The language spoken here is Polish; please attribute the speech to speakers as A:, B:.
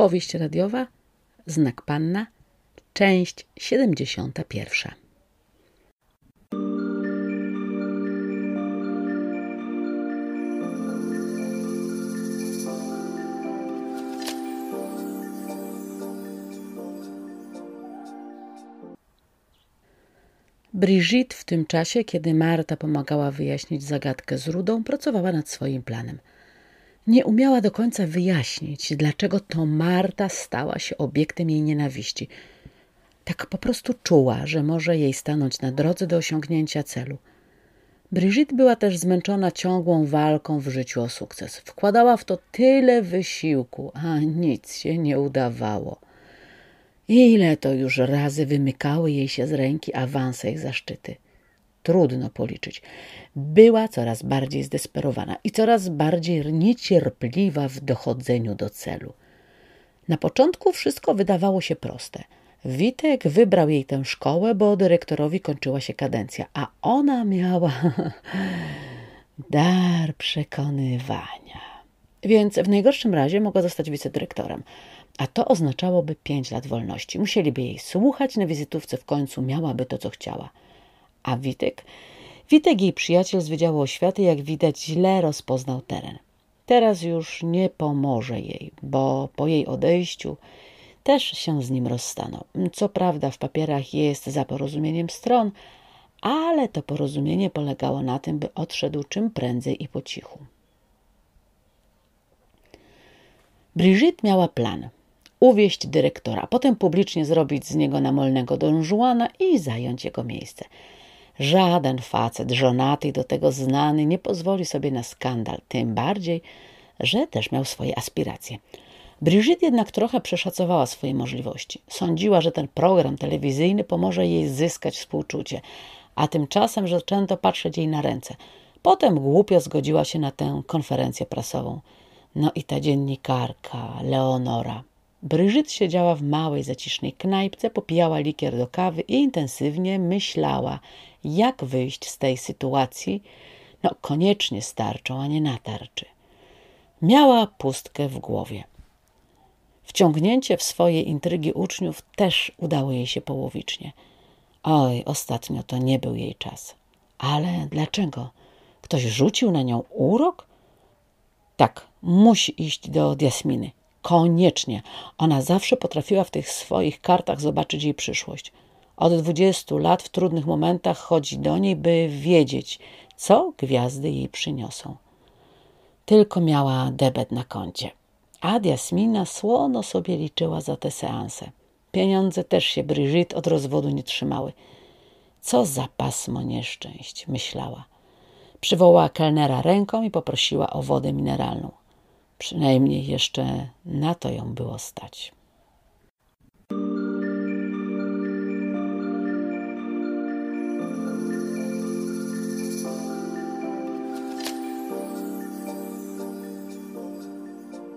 A: Powieść radiowa Znak Panna, część 71. Brigitte w tym czasie, kiedy Marta pomagała wyjaśnić zagadkę z Rudą, pracowała nad swoim planem. Nie umiała do końca wyjaśnić, dlaczego to Marta stała się obiektem jej nienawiści. Tak po prostu czuła, że może jej stanąć na drodze do osiągnięcia celu. Brigitte była też zmęczona ciągłą walką w życiu o sukces. Wkładała w to tyle wysiłku, a nic się nie udawało. Ile to już razy wymykały jej się z ręki awanse i zaszczyty. Trudno policzyć. Była coraz bardziej zdesperowana i coraz bardziej niecierpliwa w dochodzeniu do celu. Na początku wszystko wydawało się proste. Witek wybrał jej tę szkołę, bo dyrektorowi kończyła się kadencja, a ona miała dar przekonywania. Więc w najgorszym razie mogła zostać wicedyrektorem a to oznaczałoby pięć lat wolności. Musieliby jej słuchać na wizytówce, w końcu miałaby to, co chciała. A Witek? Witek, jej przyjaciel z Wydziału Oświaty, jak widać, źle rozpoznał teren. Teraz już nie pomoże jej, bo po jej odejściu też się z nim rozstaną. Co prawda w papierach jest za porozumieniem stron, ale to porozumienie polegało na tym, by odszedł czym prędzej i po cichu. Brigitte miała plan – uwieść dyrektora, potem publicznie zrobić z niego namolnego Don Juana i zająć jego miejsce. Żaden facet żonaty i do tego znany nie pozwoli sobie na skandal, tym bardziej, że też miał swoje aspiracje. Brigitte jednak trochę przeszacowała swoje możliwości. Sądziła, że ten program telewizyjny pomoże jej zyskać współczucie, a tymczasem zaczęto patrzeć jej na ręce. Potem głupio zgodziła się na tę konferencję prasową. No i ta dziennikarka, Leonora. Bryżyt siedziała w małej, zacisznej knajpce, popijała likier do kawy i intensywnie myślała, jak wyjść z tej sytuacji, no koniecznie starczą, a nie na tarczy. Miała pustkę w głowie. Wciągnięcie w swoje intrygi uczniów też udało jej się połowicznie. Oj, ostatnio to nie był jej czas. Ale dlaczego? Ktoś rzucił na nią urok? Tak, musi iść do Diasminy. Koniecznie. Ona zawsze potrafiła w tych swoich kartach zobaczyć jej przyszłość. Od dwudziestu lat w trudnych momentach chodzi do niej, by wiedzieć, co gwiazdy jej przyniosą. Tylko miała debet na koncie. A Jasmina słono sobie liczyła za te seanse. Pieniądze też się Brigitte od rozwodu nie trzymały. Co za pasmo nieszczęść, myślała. Przywołała kelnera ręką i poprosiła o wodę mineralną. Przynajmniej jeszcze na to ją było stać.